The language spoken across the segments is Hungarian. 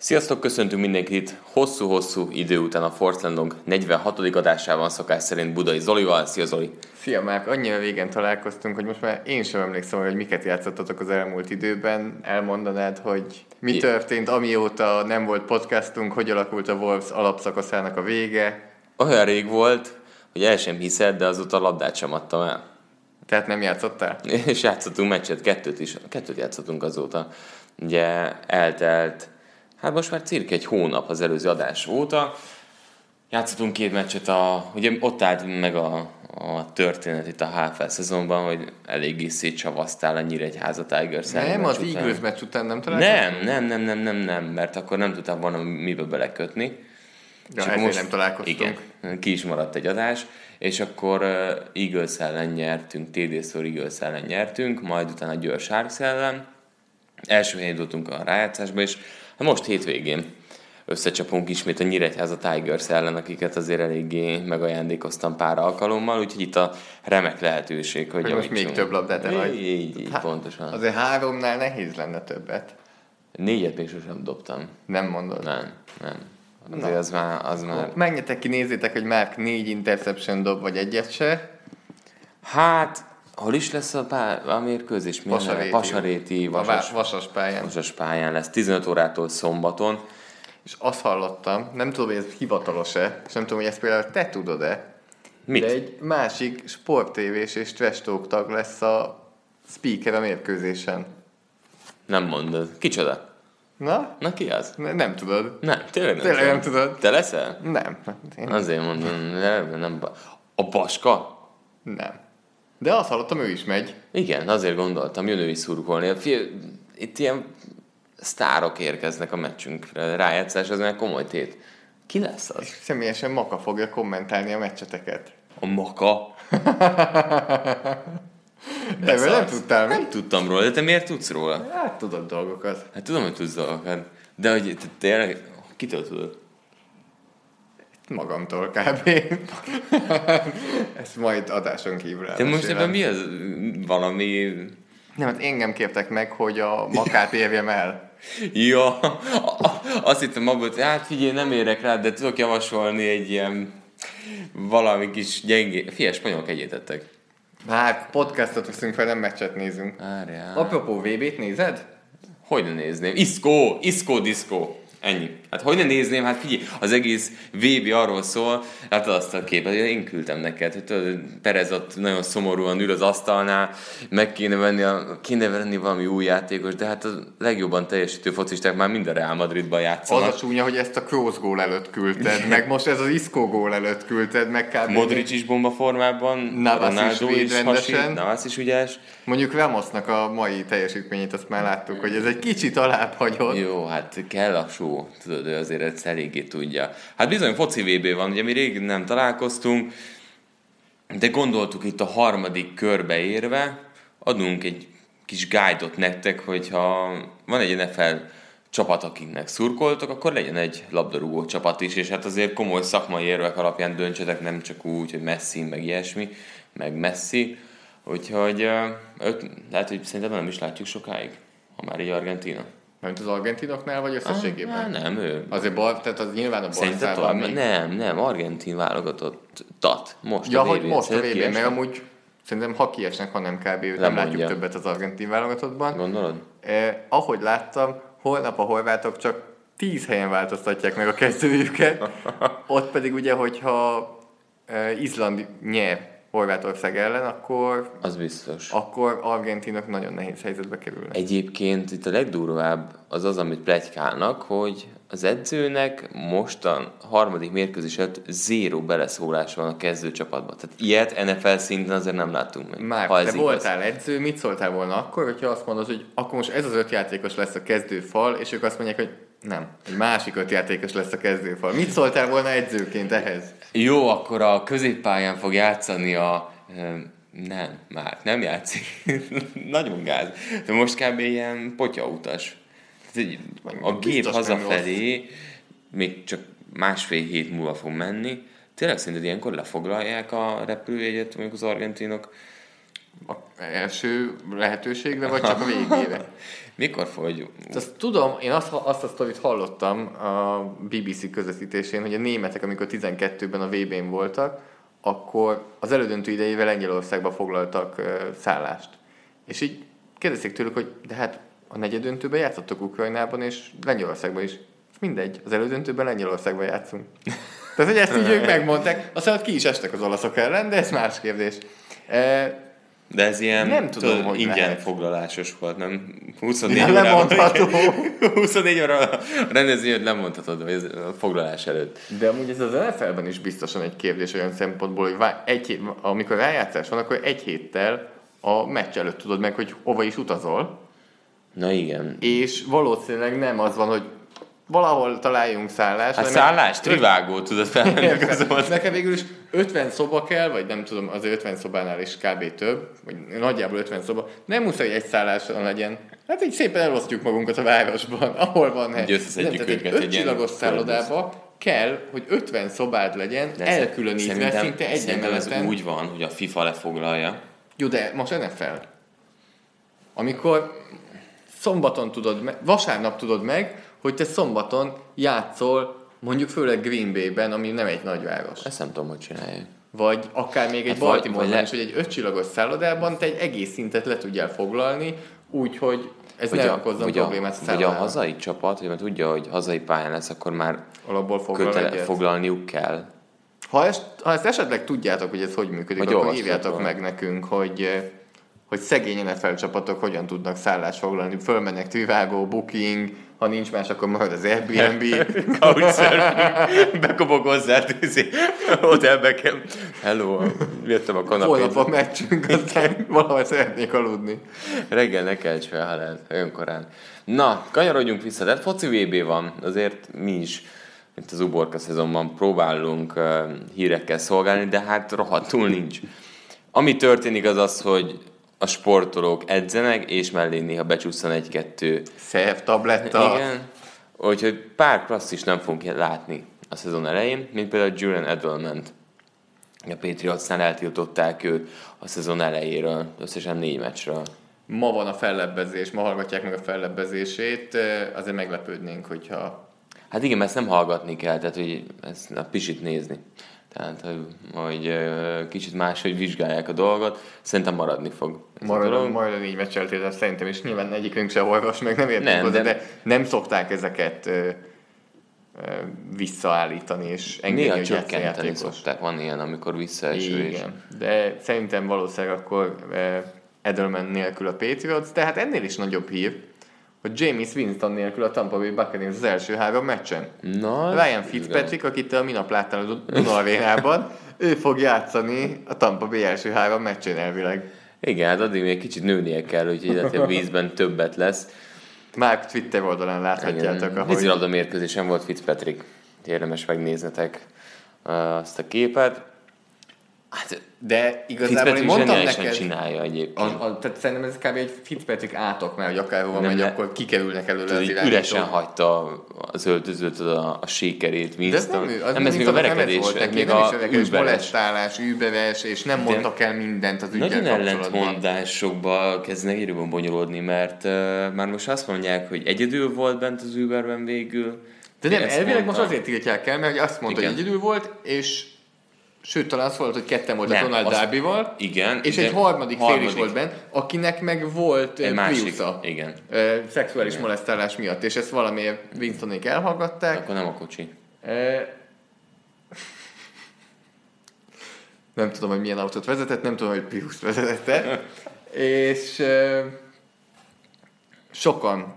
Sziasztok, köszöntünk mindenkit hosszú-hosszú idő után a Fortlandong 46. adásában szokás szerint Budai Zolival. Szia Zoli! Szia Márk, annyira régen találkoztunk, hogy most már én sem emlékszem, hogy miket játszottatok az elmúlt időben. Elmondanád, hogy mi I- történt, amióta nem volt podcastunk, hogy alakult a Wolves alapszakaszának a vége. Olyan rég volt, hogy el sem hiszed, de azóta a labdát sem adtam el. Tehát nem játszottál? És játszottunk meccset, kettőt is, kettőt játszottunk azóta. Ugye eltelt, hát most már cirka egy hónap az előző adás óta. Játszottunk két meccset, a, ugye ott állt meg a, a történet itt a HFL szezonban, hogy eléggé szétcsavasztál a Nyíregyháza Tigers Nem, az. Eagles meccs után nem találkoztunk? Nem, nem, nem, nem, nem, nem, mert akkor nem tudtam volna mibe belekötni. Ja, És ezért nem találkoztunk. Igen, ki is maradt egy adás, és akkor uh, Eagles ellen nyertünk, TD Szor Eagles ellen nyertünk, majd utána Győr Sharks ellen. Első helyen jutottunk a rájátszásba, és most hétvégén összecsapunk ismét a Nyíregyháza Tigers ellen, akiket azért eléggé megajándékoztam pár alkalommal, úgyhogy itt a remek lehetőség, hogy Hogy most még több labdát elhagy. Így, így, így Hát, pontosan. Azért háromnál nehéz lenne többet. Négyet még sosem dobtam. Nem mondod. Nem, nem. Azért az már, az már... Menjetek ki, nézzétek, hogy Márk négy interception dob, vagy egyet se. Hát, hol is lesz a, pár, a mérkőzés? Milyen? Vasaréti. Vasaréti, A vasas, vá- vasas pályán. vasas pályán lesz. 15 órától szombaton. És azt hallottam, nem tudom, hogy ez hivatalos-e, és nem tudom, hogy ezt például te tudod-e, Mit? de egy másik sporttévés és trash talk tag lesz a speaker a mérkőzésen. Nem mondod. Kicsoda? Na? Na ki az? Ne, nem tudod. Nem, tényleg nem Tényleg nem tudod. Te leszel? Nem. Én Azért mondom, nem. ba- A Baska? nem. De azt hallottam, ő is megy. Igen, azért gondoltam, jön ő is szurkolni. Fie, itt ilyen sztárok érkeznek a meccsünkre. Rájátszás, az már komoly tét. Ki lesz az? Személyesen Maka fogja kommentálni a meccseteket. A Maka? De nem Beszarsz. tudtál mi? Nem tudtam róla, de te miért tudsz róla? Hát tudod dolgokat. Hát tudom, hogy tudsz dolgokat. De hogy te tényleg, kitől tudod? Magamtól kb. Ezt majd adáson kívül Te most ebben mi az valami... Nem, hát engem kértek meg, hogy a makát érjem el. Ja, azt hittem abból, hogy hát figyelj, nem érek rá, de tudok javasolni egy ilyen valami kis gyengé... Fia, spanyolok egyétettek. Hát podcastot veszünk fel, nem meccset nézünk. Várjál. Apropó VB-t nézed? Hogy nézném? Iszkó, iszkó, diszkó. Ennyi. Hát hogy ne nézném? Hát figyelj, az egész VB arról szól, látod azt a képet, hogy én küldtem neked, hogy tudod, Perez ott nagyon szomorúan ül az asztalnál, meg kéne venni, a, kéne venni valami új játékos, de hát a legjobban teljesítő focisták már mind a Real Madridban Az játszanak. a csúnya, hogy ezt a Kroos gól előtt küldted, meg most ez az Isco gól előtt küldted, meg kb. Modric is bomba formában, Navas is Ronaldo is rendesen. hasít, Navas is ügyes. Mondjuk Ramosnak a mai teljesítményét azt már láttuk, hogy ez egy kicsit alább hagyott. Jó, hát kell a show, tudod, ő azért ezt eléggé tudja. Hát bizony foci VB van, ugye mi rég nem találkoztunk, de gondoltuk itt a harmadik körbe érve, adunk egy kis guide-ot nektek, hogyha van egy NFL csapat, akiknek szurkoltok, akkor legyen egy labdarúgó csapat is, és hát azért komoly szakmai érvek alapján döntsetek, nem csak úgy, hogy Messi, meg ilyesmi, meg Messi, úgyhogy öt, lehet, hogy szerintem nem is látjuk sokáig, ha már így Argentina. Mert az argentinoknál vagy összességében? nem, ő. Azért bal, tehát az nyilván a Barszában még. nem, nem, argentin válogatott tat. Most Ja, a hogy most a vb mert amúgy szerintem ha kiesnek, ha nem kb. Nem Lemondja. látjuk többet az argentin válogatottban. Gondolod? Eh, ahogy láttam, holnap a horvátok csak 10 helyen változtatják meg a kezdőjüket. Ott pedig ugye, hogyha eh, Izland nyer Horvátország ellen, akkor, Az biztos. akkor Argentinok nagyon nehéz helyzetbe kerülnek. Egyébként itt a legdurvább az az, amit plegykálnak, hogy az edzőnek mostan harmadik mérkőzés előtt zéró beleszólás van a kezdőcsapatban. Tehát ilyet NFL szinten azért nem láttunk meg. Már, ha te igaz. voltál edző, mit szóltál volna akkor, hogyha azt mondod, hogy akkor most ez az öt játékos lesz a kezdőfal, és ők azt mondják, hogy nem, egy másik öt játékos lesz a kezdőfal. Mit szóltál volna edzőként ehhez? Jó, akkor a középpályán fog játszani a... Nem, már nem játszik. Nagyon gáz. De most kb. ilyen potyautas. A gép hazafelé még csak másfél hét múlva fog menni. Tényleg szerinted ilyenkor lefoglalják a repülőjegyet mondjuk az argentinok? A első lehetőségre, vagy csak a végére? Mikor fog? Azt tudom, én azt, azt a sztorit hallottam a BBC közvetítésén, hogy a németek, amikor 12-ben a VB-n voltak, akkor az elődöntő idejével Lengyelországba foglaltak szállást. És így kérdezték tőlük, hogy de hát a negyedöntőben játszottak Ukrajnában és Lengyelországban is. És mindegy, az elődöntőben Lengyelországban játszunk. Tehát, hogy ezt így ők megmondták, aztán ott ki is estek az olaszok ellen, de ez más kérdés. E, De ez ilyen Nem tudom, tudod, hogy ingyen lehet. foglalásos volt, nem? 24 Nem lemondható. 24 óra mondhatod, hogy ez a foglalás előtt. De amúgy ez az NFL-ben is biztosan egy kérdés olyan szempontból, hogy egy amikor rájátszás van, akkor egy héttel a meccs előtt tudod meg, hogy hova is utazol, Na igen. és valószínűleg nem az van, hogy valahol találjunk szállást. Hát hanem szállás, trivágó tudod gazolt. Nekem végül is 50 szoba kell, vagy nem tudom, az 50 szobánál is kb. több, vagy nagyjából 50 szoba. Nem muszáj, hogy egy szálláson legyen. Hát így szépen elosztjuk magunkat a városban, ahol van hely. Összeszedjük Nem, egy őket egy ilyen ötcsillagos szállodába kell, hogy 50 szobád legyen, De elkülönítve, szerintem- szinte egy Szerintem ez úgy van, hogy a FIFA lefoglalja. Jó, de most NFL. Amikor szombaton tudod, me- vasárnap tudod meg, hogy te szombaton játszol, mondjuk főleg Green Bay-ben, ami nem egy nagyváros. Ezt nem tudom, hogy csinálják. Vagy akár még egy Hát Baltimore-ban vagy is, hogy egy ötcsillagos szállodában te egy egész szintet le tudjál foglalni, úgyhogy ez Vagy ne a, okozzon problémát a vagy a hazai csapat, hogy már tudja, hogy hazai pályán lesz, akkor már Alapból foglal kötele, foglalniuk kell. Ha ezt, ha ezt esetleg tudjátok, hogy ez hogy működik, Vagy akkor írjátok meg nekünk, hogy eh, hogy szegény NFL csapatok hogyan tudnak szállást foglalni. Fölmennek Trivago, Booking, ha nincs más, akkor marad az Airbnb. Couchsurfing, bekobog hozzá, tűzi, hotelbe kell. Hello, jöttem a kanapét. Holnap a meccsünk, aztán valahol szeretnék aludni. Reggel ne kelts fel, ha lehet, olyan korán. Na, kanyarodjunk vissza, de foci VB van, azért mi is itt az uborka szezonban próbálunk uh, hírekkel szolgálni, de hát rohadtul nincs. Ami történik az az, hogy a sportolók edzenek, és mellé néha becsúszan egy-kettő. Szerv, tabletta. Igen. Úgyhogy pár klasszis nem fogunk látni a szezon elején, mint például Julian Edelman-t. A Patriotsnál eltiltották őt a szezon elejéről, összesen négy meccsről. Ma van a fellebbezés, ma hallgatják meg a fellebbezését, azért meglepődnénk, hogyha Hát igen, mert ezt nem hallgatni kell, tehát hogy ezt a pisit nézni. Tehát, hogy, hogy kicsit máshogy vizsgálják a dolgot, szerintem maradni fog. Marad, dolog. majd a négy meccs eltétel szerintem, és nyilván egyikünk se olvas, meg nem értünk Nem, hozzá, de- de... de nem szokták ezeket ö, ö, visszaállítani, és engedni, Néha csökkenteni szokták, van ilyen, amikor visszaeső és... Igen, de szerintem valószínűleg akkor ö, Edelman nélkül a Patriots, de hát ennél is nagyobb hír, hogy James Winston nélkül a Tampa Bay Buccaneers az első három meccsen. Na, Ryan. Fitzpatrick, akit te a minap láttál a Duna arénában, ő fog játszani a Tampa Bay első három meccsén elvileg. Igen, hát addig még kicsit nőnie kell, úgyhogy hogy a vízben többet lesz. Már Twitter oldalán láthatjátok, ahogy... Vízilabda mérkőzésen volt Fitzpatrick. Érdemes megnéznetek uh, azt a képet. Hát De igazából én mondtam neked, csinálja egyébként. a, a, tehát szerintem ez kb. egy Fitzpatrick átok, mert hogy akárhova Nem, megy, akkor kikerülnek előle az így irányítók. üresen hagyta az öltözőt, a, a sékerét, De ez nem, ő, az nem ez még a verekedés, volt ez még a verekedés, molesztálás, überes, és nem mondtak el mindent az ügyel Nagyon ellentmondásokba kezdnek időben bonyolódni, mert uh, már most azt mondják, hogy egyedül volt bent az Uberben végül. De nem, elvileg mondta. most azért tiltják el, mert hogy azt mondta, Igen. hogy egyedül volt, és sőt, talán az volt, hogy ketten voltak Nem, Ronald azt- Darbyval, Igen. és egy harmadik, fél is volt bent, akinek meg volt Egy másik, igen. Ö, szexuális molesztálás miatt, és ezt valamiért Winstonék elhallgatták. Akkor nem a kocsi. Ö, nem tudom, hogy milyen autót vezetett, nem tudom, hogy Prius vezetette, és uh, sokan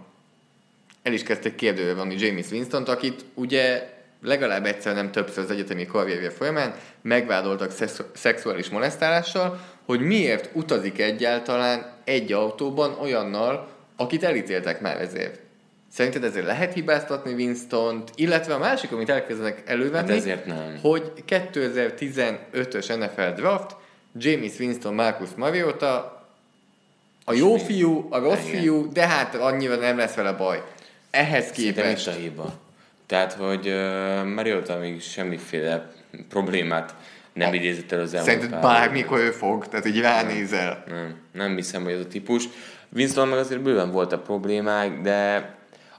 el is kezdtek kérdőre James Winston-t, akit ugye legalább egyszer, nem többször az egyetemi karrierje folyamán megvádoltak szexuális molesztálással, hogy miért utazik egyáltalán egy autóban olyannal, akit elítéltek már ezért. Szerinted ezért lehet hibáztatni Winston-t, illetve a másik, amit elkezdenek elővenni, hát ezért nem. hogy 2015-ös NFL draft, James Winston, Marcus Mariota, a jó fiú, a rossz Igen. fiú, de hát annyira nem lesz vele baj. Ehhez képest... Szerintem a hiba. Tehát, hogy uh, Mariota még semmiféle problémát nem idézett el az elmúlt Szerinted bármikor ő fog? Tehát így ránézel? Nem, nem hiszem, hogy ez a típus. Winston meg azért bőven volt a problémák, de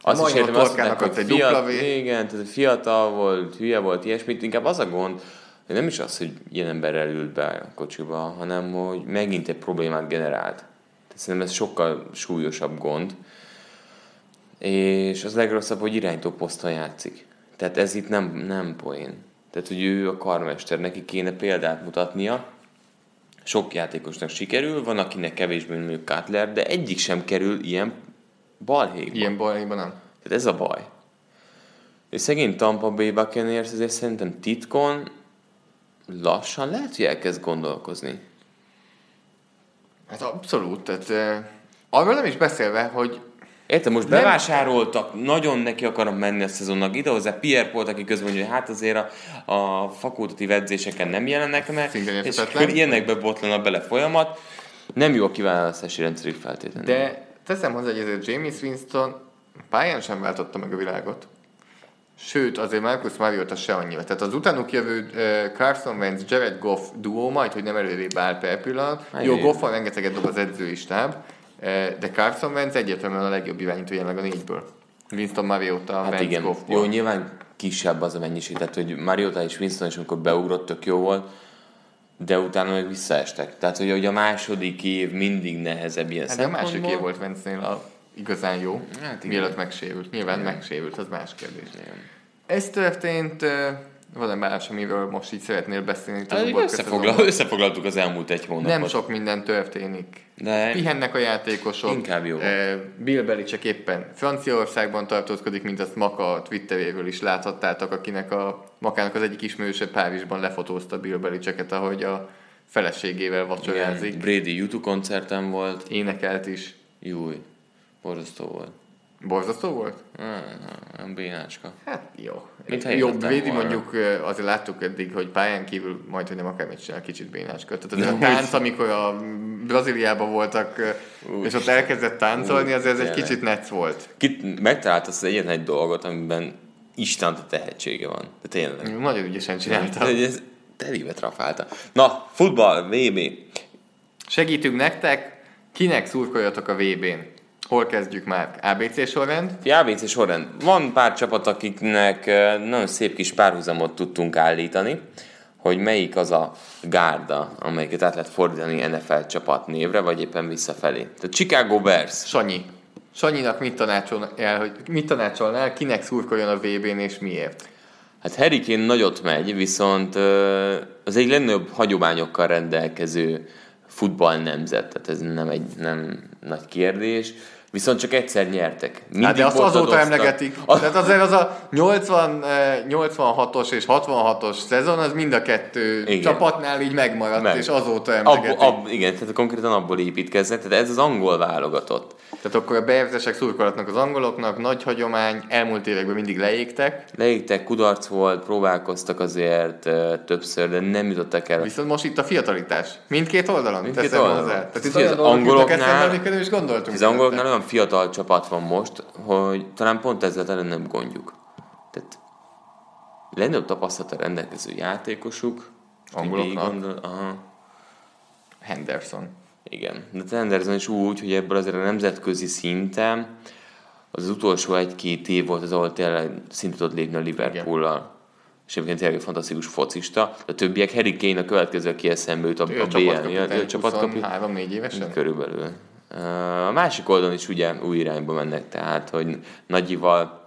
azt is értem, azt mondják, hogy egy fiatal, igen, tehát fiatal volt, hülye volt, ilyesmit. Inkább az a gond, hogy nem is az, hogy ilyen emberrel ült be a kocsiba, hanem hogy megint egy problémát generált. Tehát szerintem ez sokkal súlyosabb gond. És az legrosszabb, hogy irányító poszton játszik. Tehát ez itt nem, nem poén. Tehát, hogy ő a karmester, neki kéne példát mutatnia. Sok játékosnak sikerül, van akinek kevésbé mondjuk Cutler, de egyik sem kerül ilyen balhékba. Ilyen balhékba nem. Tehát ez a baj. És szegény Tampa Bay Buccaneers azért szerintem titkon lassan lehet, hogy elkezd gondolkozni. Hát abszolút, tehát uh, arról nem is beszélve, hogy Érted, most nem. bevásároltak, nagyon neki akarnak menni a szezonnak ide hozzá. Pierre volt, aki közben mondja, hogy hát azért a, a fakultatív edzéseken nem jelennek meg, és akkor ilyenekbe botlana bele folyamat. Nem jó a kiválasztási rendszerük feltétlenül. De teszem hozzá, hogy ezért James Winston pályán sem váltotta meg a világot. Sőt, azért Marcus Mariota se annyira. Tehát az utánuk jövő uh, Carson Wentz, Jared Goff duó majd, hogy nem előrébb áll per pillanat. Hát Jó, Goffal rengeteget dob az edzői stáb, de Carson Wentz egyértelműen a legjobb irányító jelenleg a négyből. Winston Mariota, hát Wentz, igen. Goffból. Jó, nyilván kisebb az a mennyiség, tehát hogy Mariota és Winston is, amikor beugrott, tök jó volt, de utána meg visszaestek. Tehát, hogy, hogy a második év mindig nehezebb ilyen hát a második év volt Wentznél a igazán jó, hát mielőtt megsérült. Nyilván igen. megsérült, az más kérdés. Igen. Ez történt, van-e más, amiről most így szeretnél beszélni? Hát, összefoglal, összefoglaltuk az elmúlt egy hónapot. Nem sok minden történik. De Pihennek a játékosok. Inkább jó. Bill Belichick éppen Franciaországban tartózkodik, mint azt Maka Twitteréről is láthattátok, akinek a Makának az egyik ismerőse Párizsban lefotózta Bill Belichicket, ahogy a feleségével vacsorázik. Igen, Brady YouTube koncerten volt. Énekelt is. Júj, borzasztó volt. Borzasztó volt? Nem bénácska. Hát jó. Mint Jobb védi mondjuk, azért láttuk eddig, hogy pályán kívül majd, hogy nem akármit csinál, kicsit bénácska. Tehát az a tánc, amikor a Brazíliában voltak, Úgy és ott elkezdett táncolni, azért ez egy kicsit netsz volt. Kit, megtalált azt egyetlen egy dolgot, amiben Isten a tehetsége van. De tényleg. Nagyon ügyesen csinálta. Ez telibe trafálta. Na, futball, VB. Segítünk nektek, kinek szurkoljatok a VB-n? Hol kezdjük már? ABC sorrend? ABC sorrend. Van pár csapat, akiknek nagyon szép kis párhuzamot tudtunk állítani, hogy melyik az a gárda, amelyiket át lehet fordítani NFL csapat névre, vagy éppen visszafelé. Tehát Chicago Bears. Sanyi. Sanyinak mit tanácsolnál, hogy mit tanácsolnál, kinek szurkoljon a VB-n és miért? Hát Harry Kane nagyot megy, viszont az egy legnagyobb hagyományokkal rendelkező futball nemzet, tehát ez nem egy nem nagy kérdés. Viszont csak egyszer nyertek. Mindig hát de azt azóta emlegetik. A... Tehát azért az a 80, 86-os eh, és 66-os szezon, az mind a kettő igen. csapatnál így megmaradt, Meg. és azóta emlegetik. Ab, ab, igen, tehát konkrétan abból építkeznek, tehát ez az angol válogatott. Tehát akkor a beértesek szurkolatnak az angoloknak, nagy hagyomány, elmúlt években mindig leégtek. Leégtek, kudarc volt, próbálkoztak azért uh, többször, de nem jutottak el. Viszont most itt a fiatalitás. Mindkét oldalon. Mindkét oldalon. Hozzá. Tehát itt az angoloknál, is gondoltunk. Az angoloknál olyan fiatal csapat van most, hogy talán pont ezzel ellen nem gondjuk. Tehát legnagyobb tapasztalata rendelkező játékosuk. Angoloknak? Gondol, aha. Henderson. Igen, de Henderson is úgy, hogy ebből azért a nemzetközi szinten az, az utolsó egy-két év volt az, ahol tényleg szintet tudott lépni a Liverpool-al. És egyébként tényleg fantasztikus focista. A többiek, Harry Kane a következő, aki eszembe jut a, a BL-nél. Ő a csapatkapitány. 3-4 évesen? Körülbelül. A másik oldalon is ugye új irányba mennek, tehát, hogy Nagyival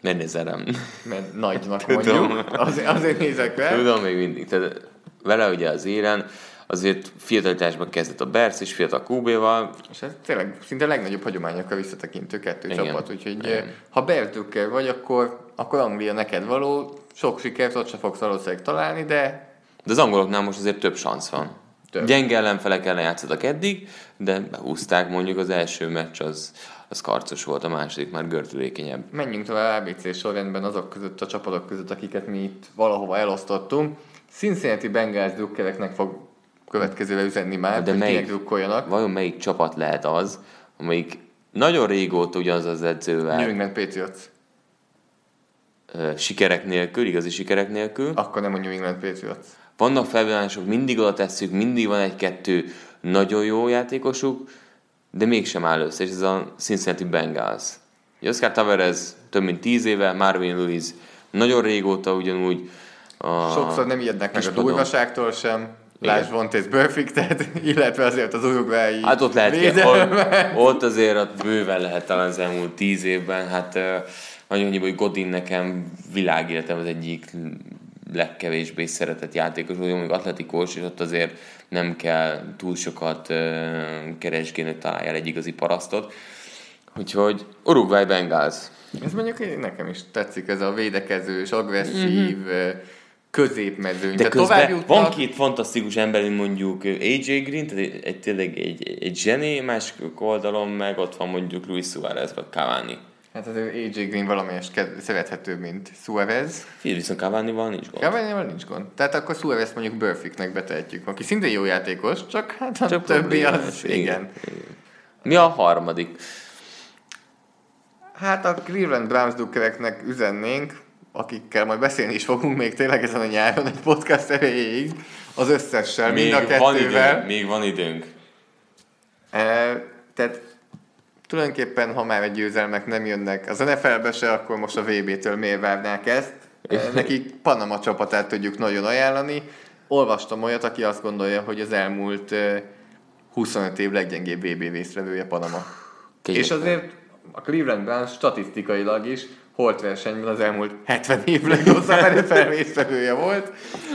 Miért nézel rám? Mert nagynak mondjuk. Azért, azért nézek rá. Tudom még mindig. Tehát vele ugye az élen, azért fiatalitásban kezdett a Bersz és fiatal QB-val. És ez tényleg szinte a legnagyobb hagyományokkal visszatekintő kettő Igen. csapat, úgyhogy Igen. Igen. ha Bertükkel vagy, akkor, akkor Anglia neked való, sok sikert ott se fogsz valószínűleg találni, de De az angoloknál most azért több szansz van. Több. Gyenge ellenfelek ellen játszottak eddig, de behúzták mondjuk az első meccs, az, az karcos volt, a második már gördülékenyebb. menjünk tovább ABC sorrendben azok között, a csapatok között, akiket mi itt valahova elosztottunk. Cincinnati Bengals drukkereknek fog következőre üzenni már, De hogy melyik? drukkoljanak. Vajon melyik csapat lehet az, amelyik nagyon régóta ugyanaz az edzővel New England Patriots. sikerek nélkül, igazi sikerek nélkül. Akkor nem a New England Patriots. Vannak felvillanások, mindig oda tesszük, mindig van egy-kettő nagyon jó játékosuk, de mégsem áll össze, és ez a Cincinnati Bengals. Oscar Tavares több mint tíz éve, Marvin Lewis nagyon régóta ugyanúgy. A Sokszor nem ijednek meg a durvaságtól sem. Lásd Vontaze Perfectet, illetve azért az uruguayi Hát ott lehet, védelmet. ott, ott azért ott bőven lehet talán az elmúlt tíz évben, hát nagyon annyi, hogy Godin nekem világéletem az egyik legkevésbé szeretett játékos, vagy mondjuk atletikos, és ott azért nem kell túl sokat keresgélni, hogy találjál egy igazi parasztot. Úgyhogy Uruguay Bengals. Ez mondjuk nekem is tetszik, ez a védekezős, agresszív, mm-hmm. középmezőny. De Tehát tovább jutnak, van két fantasztikus ember, mint mondjuk AJ Green, tehát egy, egy, tényleg egy, egy zseni, másik oldalon meg ott van mondjuk Luis Suarez vagy Cavani. Hát azért AJ Green valamelyest ked- szerethetőbb, mint Suarez. Figyelj, viszont Cavani-val nincs gond. Cavani-val nincs gond. Tehát akkor Suarez mondjuk Burficknek betehetjük, aki szintén jó játékos, csak hát a Csak többi az, igen. igen. Mi a harmadik? Hát a Cleveland Browns dukkereknek üzennénk, akikkel majd beszélni is fogunk még tényleg ezen a nyáron egy podcast erejéig, az összessel, mind a van kettővel. időnk, még van időnk. E, tehát tulajdonképpen, ha már egy győzelmek nem jönnek az NFL-be se, akkor most a VB-től miért várnák ezt? Nekik Panama csapatát tudjuk nagyon ajánlani. Olvastam olyat, aki azt gondolja, hogy az elmúlt e, 25 év leggyengébb VB résztvevője Panama. És azért a Cleveland Browns statisztikailag is holt versenyben az elmúlt 70 év legrosszabb NFL résztvevője volt.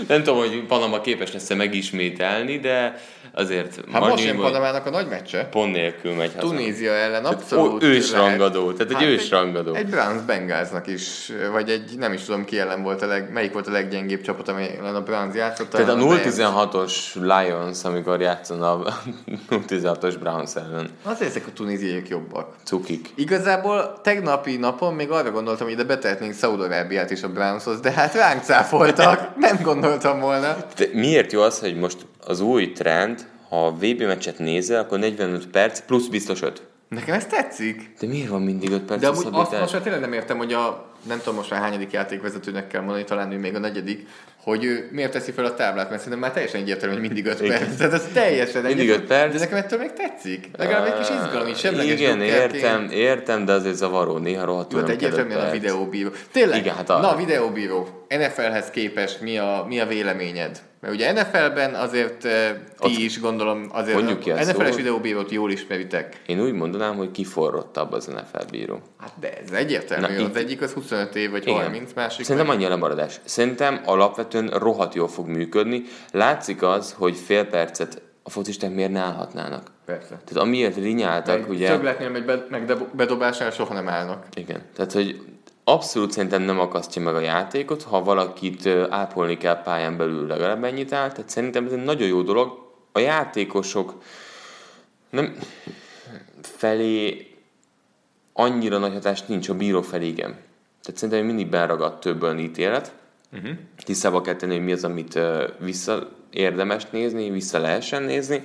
Nem tudom, hogy Panama képes lesz-e megismételni, de azért Hát most jön Panamának a nagy meccse. pont nélkül megy haza. Tunézia ellen Tehát abszolút ó- ősrangadó, tehát egy ősrangadó. Egy, egy Browns Bengalsnak is, vagy egy, nem is tudom ki ellen volt a leg, melyik volt a leggyengébb csapat, amely ellen a Browns játszott. Tehát a talán Lions. 0-16-os Lions, amikor játszana a 0-16-os Browns ellen. Azért ezek a tunéziaiak jobbak. Cukik. Igazából tegnapi napon még arra gondoltam, hogy ide betehetnénk Szaudarábiát is a Brownshoz, de hát ránk cáfoltak, nem gondoltam volna. De miért jó az, hogy most az új trend, ha a VB meccset nézel, akkor 45 perc plusz biztos 5. Nekem ez tetszik. De miért van mindig 5 perc De amúgy azt most már tényleg nem értem, hogy a, nem tudom most már hányadik játékvezetőnek kell mondani, talán ő még a negyedik, hogy ő miért teszi fel a táblát, mert szerintem már teljesen egyértelmű, hogy mindig 5 Igen. perc. Tehát ez teljesen Mindig egyértelmű. öt perc. De nekem ettől még tetszik. Legalább egy kis izgalom, így semleges Igen, értem, értem, de azért zavaró, néha rohadtul Jó, nem egyértelműen a videóbíró. Tényleg, Igen, hát a- na videóbíró, NFL-hez képest mi a, mi a véleményed? Mert ugye NFL-ben azért ti Ott- is gondolom, azért Mondjuk a NFL-es videóbírót jól ismeritek. Én úgy mondanám, hogy kiforrottabb az NFL bíró. Hát de ez egyértelmű, Na, az itt- egyik az 25 év vagy Igen. 30, másik Szerintem meg- annyi a lemaradás. Szerintem alapvetően rohadt jól fog működni. Látszik az, hogy fél percet a focisták miért ne állhatnának. Persze. Tehát amiért rinyáltak, Egy ugye... Meg, be, meg de- bedobásnál soha nem állnak. Igen, tehát hogy abszolút szerintem nem akasztja meg a játékot, ha valakit ápolni kell pályán belül legalább ennyit áll, tehát szerintem ez egy nagyon jó dolog. A játékosok nem felé annyira nagy hatást nincs, a bíró felé igen. Tehát szerintem mindig beragadt több olyan ítélet. Uh-huh. Tisztába kell tenni, hogy mi az, amit vissza érdemes nézni, vissza lehessen nézni.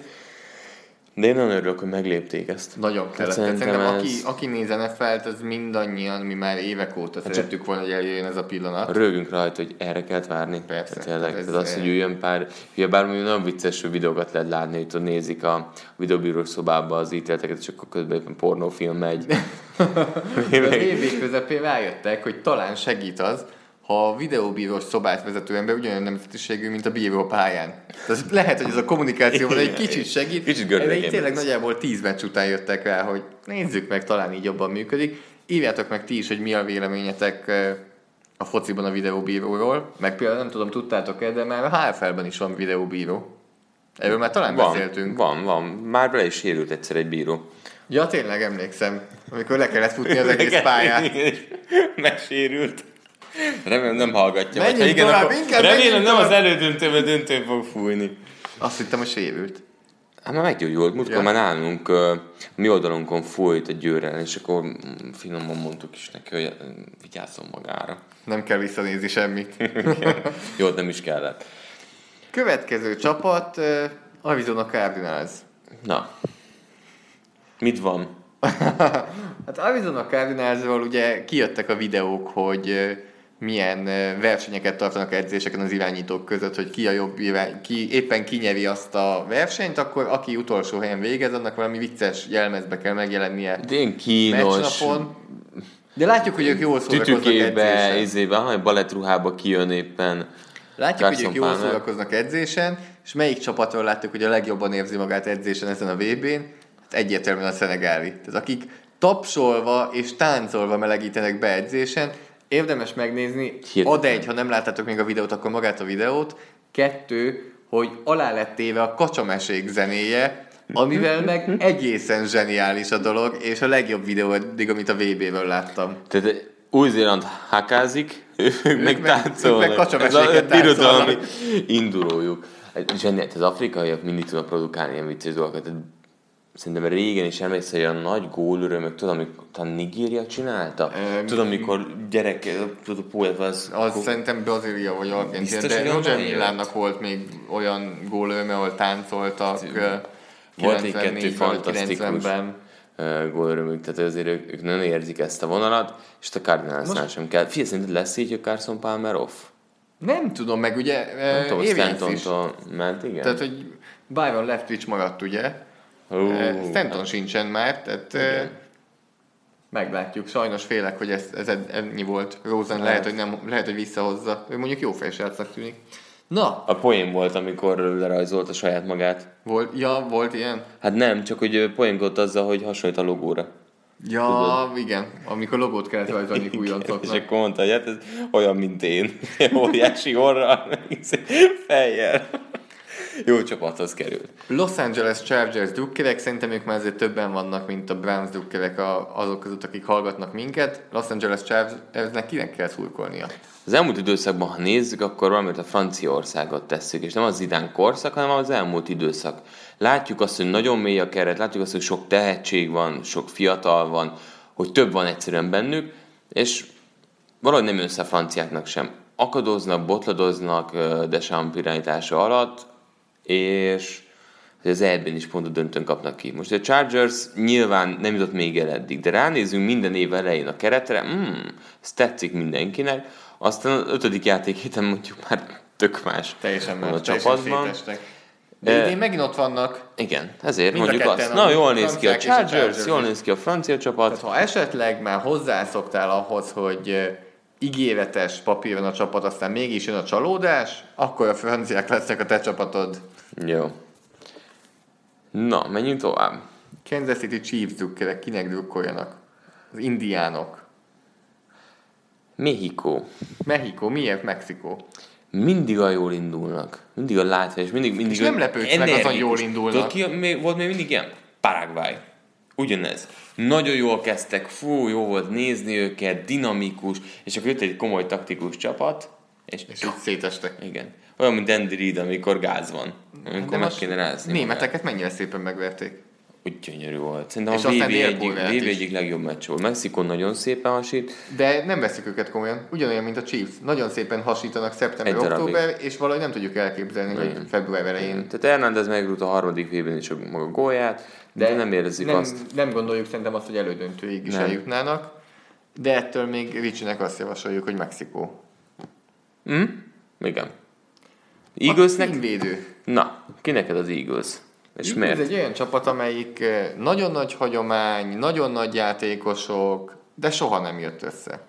De én nagyon örülök, hogy meglépték ezt. Nagyon kellett. Tehát szerintem szerintem, ez- aki, aki néz NFL-t, az mindannyian, mi már évek óta Hát szerettük volna, hogy eljöjjön ez a pillanat. Rögünk rajta, hogy erre kellett várni. Persze. Tehát Tényleg, Tehát ez- tehát az, hogy üljön pár, ugye bármi nagyon vicces videókat lehet látni, hogy nézik a videóbírós szobába az ítéleteket, és akkor közben éppen pornófilm megy. De a VB közepén rájöttek, hogy talán segít az, ha a videóbírós szobát vezető ember ugyanolyan nemzetiségű, mint a bíró pályán. Tehát lehet, hogy ez a kommunikációban egy kicsit segít. Kicsit gördülékeny így tényleg nagyjából tíz meccs után jöttek rá, hogy nézzük meg, talán így jobban működik. Írjátok meg ti is, hogy mi a véleményetek eh, a fociban a videóbíróról, meg például nem tudom, tudtátok-e, de már a HFL-ben is van videóbíró. Erről már talán Van, beszéltünk. van, van. Már bele is sérült egyszer egy bíró. Ja, tényleg emlékszem, amikor le kellett futni az egész pályát. Megsérült. Remélem nem hallgatja. Menjünk vagy ha igen, tovább, akkor inkább remélem nem tovább. az elődöntőben döntőn fog fújni. Azt hittem, hogy sérült. Hát már meggyógyult. Múltkor Ja. már nálunk uh, mi oldalunkon fújt a győrrel, és akkor finoman mondtuk is neki, hogy vigyázzon magára. Nem kell visszanézni semmit. Jó, nem is kellett. Következő csapat, uh, Arizona Cardinals. Na, mit van? Hát Arizona Cardinalsról ugye kijöttek a videók, hogy milyen versenyeket tartanak edzéseken az irányítók között, hogy ki a jobb irány, ki éppen kinyeri azt a versenyt, akkor aki utolsó helyen végez, annak valami vicces jelmezbe kell megjelennie De ilyen kínos, meccsnapon. De látjuk, hogy ők jól szórakoznak edzésen. izébe, hanem balettruhába kijön éppen. Látjuk, hogy Carson ők jól szórakoznak edzésen, és melyik csapatról láttuk, hogy a legjobban érzi magát edzésen ezen a VB-n? Hát egyértelműen a szenegáli. Tehát akik tapsolva és táncolva melegítenek be edzésen, érdemes megnézni, Hihetetlen. ad egy, ha nem láttátok még a videót, akkor magát a videót, kettő, hogy alá lett téve a kacsamesék zenéje, amivel meg egészen zseniális a dolog, és a legjobb videó eddig, amit a VB-ből láttam. Tehát Új-Zéland hakázik, ők meg meg- táncolnak. ők meg kacsameséket táncolnak. indurójuk. Zseniális, az afrikaiak mindig tudnak produkálni ilyen vicces dolgokat. Szerintem régen is emlékszel, hogy a nagy gólörömök, tudom, amikor talán Nigéria csinálta? Öm, tudom, mikor gyerek, tudod, a pólyát az... Az szerintem Brazília vagy Argentina, de Roger? Milánnak volt még olyan gólőme, ahol táncoltak. Volt egy 94-ben kettő fantasztikus 90-ben. ö, gólörömük, tehát azért ők, ők nagyon érzik ezt a vonalat, és a Cardinalsnál sem kell. Figyelj, szerinted lesz így, hogy Carson Palmer off? Nem tudom, meg ugye Nem tudom. Stantontól ment, igen. Tehát, hogy Byron Leftwich maradt, ugye? Uh, Stanton sincsen már, tehát Igen. meglátjuk. Sajnos félek, hogy ez, ez ennyi volt. Rosen lehet, hogy nem, lehet, hogy visszahozza. Ő mondjuk jó fejsrácnak tűnik. Na, A poén volt, amikor lerajzolta saját magát. volt, ja, volt ilyen? Hát nem, csak hogy poénkodott azzal, hogy hasonlít a logóra. Ja, igen. Amikor logót kellett rajzolni És újoncoknak. akkor mondta, hogy hát ez olyan, mint én. Óriási orral, meg fejjel. Jó csapathoz került. Los Angeles Chargers drukkerek, szerintem ők már azért többen vannak, mint a Browns drukkerek azok között, akik hallgatnak minket. Los Angeles Chargersnek kinek kell szurkolnia? Az elmúlt időszakban, ha nézzük, akkor valamit a Franciaországot tesszük, és nem az Zidane korszak, hanem az elmúlt időszak. Látjuk azt, hogy nagyon mély a keret, látjuk azt, hogy sok tehetség van, sok fiatal van, hogy több van egyszerűen bennük, és valahogy nem össze a franciáknak sem. Akadoznak, botladoznak Deschamps irányítása alatt, és hogy az ebben is pont a döntőn kapnak ki. Most a Chargers nyilván nem jutott még el eddig, de ránézünk minden év elején a keretre, mm, ez tetszik mindenkinek, aztán az ötödik játék héten mondjuk már tök más Teljesen van a teljesen csapatban. szétestek. De Eh, idén megint ott vannak. Igen, ezért Mind mondjuk azt. Na, jól néz ki a és a Chargers, Chargers jól néz ki a francia csapat. Tehát ha esetleg már hozzászoktál ahhoz, hogy ígéretes papíron a csapat, aztán mégis jön a csalódás, akkor a franciák lesznek a te csapatod. Jó. Na, menjünk tovább. Kansas City Chiefs drukkerek, kinek drukkoljanak? Az indiánok. Mexikó. Mexikó, miért Mexikó? Mindig a jól indulnak. Mindig a látványos, mindig, mindig És nem lepődsz meg, azon jól indulnak. Tudod, ki, még, volt még mindig ilyen? Paraguay. Ugyanez. Nagyon jól kezdtek, fú, jó volt nézni őket, dinamikus, és akkor jött egy komoly taktikus csapat, és, És így szétestek. igen. Olyan, mint Andy Reid, amikor gáz van. Amikor De meg kéne rázni. Németeket mennyire szépen megverték. Úgy gyönyörű volt. Szerintem És a VB egyik, VB egyik legjobb meccs volt. Mexikó nagyon szépen hasít. De nem veszik őket komolyan. Ugyanolyan, mint a Chiefs. Nagyon szépen hasítanak szeptember, október, és valahogy nem tudjuk elképzelni, hogy február elején. Tehát Hernández megrúgta a harmadik vb is a maga gólját, de, de nem érezzük nem, azt. Nem gondoljuk szerintem azt, hogy elődöntőig is Nem. eljutnának. De ettől még Ricsinek azt javasoljuk, hogy Mexikó. Hm? Igen. Eaglesnek? címvédő. Na, ki neked az Eagles? És Ez miért? egy olyan csapat, amelyik eh, nagyon nagy hagyomány, nagyon nagy játékosok, de soha nem jött össze.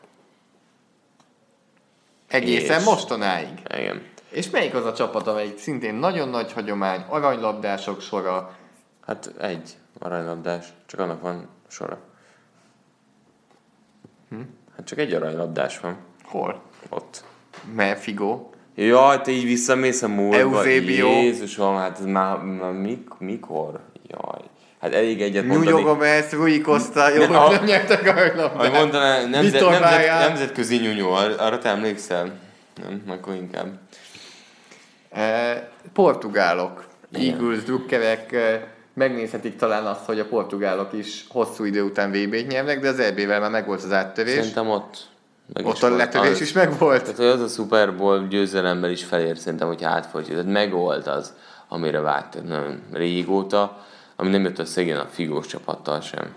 Egészen És? mostanáig. Igen. És melyik az a csapat, amelyik szintén nagyon nagy hagyomány, aranylabdások sora, Hát egy aranylabdás, csak annak van sora. Hm? Hát csak egy aranylabdás van. Hol? Ott. Mert Figo. Jaj, te így visszamész a múltba. Eusebio. Jézusom, hát ez már, már mik, mikor? Jaj. Hát elég egyet mondani. Nyugo Gomez, Rui Costa, jó, a- nem nyertek a Ahogy labdát. mondaná, nemzet, nemzet, nemzetközi nyúnyó, ar- arra te emlékszel? Nem, akkor inkább. Eh, Portugálok. Eagles, drukkerek, eh, megnézhetik talán azt, hogy a portugálok is hosszú idő után VB-t nyernek, de az EB-vel már megvolt az áttörés. Szerintem ott meg Ott a letörés Az- is megvolt. Tehát, az a Super Bowl győzelemmel is felér szerintem, hogy átfolytja. Tehát megvolt az, amire vágtak nagyon régóta, ami nem jött össze igen a figós csapattal sem.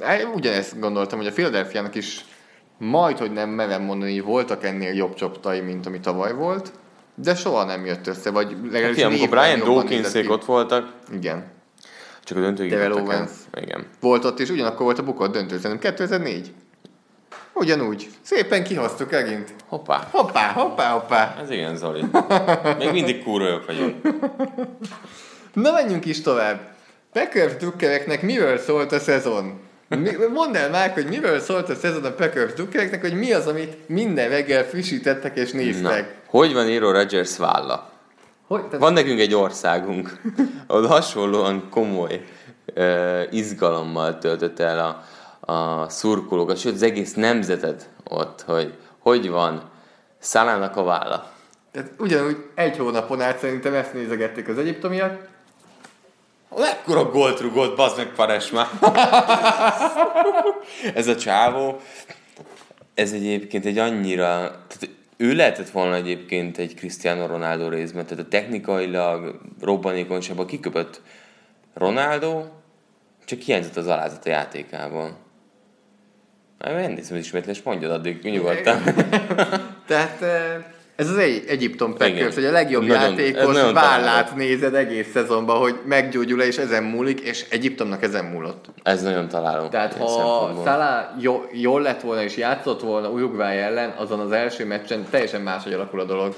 Hát, Ugyanezt gondoltam, hogy a Philadelphia-nak is majd, hogy nem merem mondani, hogy voltak ennél jobb csaptai, mint ami tavaly volt, de soha nem jött össze, vagy legalábbis Ki, amikor Brian Dawkinsék ki. ott voltak, Igen. Csak a döntőig Terrell. Owens. Igen. Volt ott, és ugyanakkor volt a bukott döntő, szerintem 2004. Ugyanúgy. Szépen kihoztuk megint. Hoppá. Hoppá, hoppá, hoppá. Ez igen, Zoli. Még mindig jók vagyunk. Na menjünk is tovább. Packers drukkereknek miről szólt a szezon? Mi, mondd el már, hogy miről szólt a szezon a Packers drukkereknek, hogy mi az, amit minden reggel frissítettek és Na, néztek. hogy van író Rodgers válla? Hogy, tehát, Van nekünk egy országunk, ahol hasonlóan komoly uh, izgalommal töltött el a, a szurkolókat, sőt az egész nemzetet ott, hogy hogy van Szalának a válla. tehát ugyanúgy egy hónapon át szerintem ezt nézegették az egyiptomiak. Mekkora gólt rugott, bazd meg Pares már. ez a csávó, ez egyébként egy annyira, tehát ő lehetett volna egyébként egy Cristiano Ronaldo részben, tehát a technikailag robbanékonyságban kiköpött Ronaldo, csak hiányzott az alázat a játékában. Már elnézem az ismétlés, mondjad addig nyugodtan. Tehát eh, ez az egy Egyiptom Packers, hogy a legjobb Nagyon- játékos vállát nézed egész szezonban, hogy meggyógyul és ezen múlik, és Egyiptomnak ezen múlott. Ez nagyon találó. Tehát ha. Salah jó, jól lett volna és játszott volna Uruguay ellen, azon az első meccsen teljesen máshogy alakul a dolog.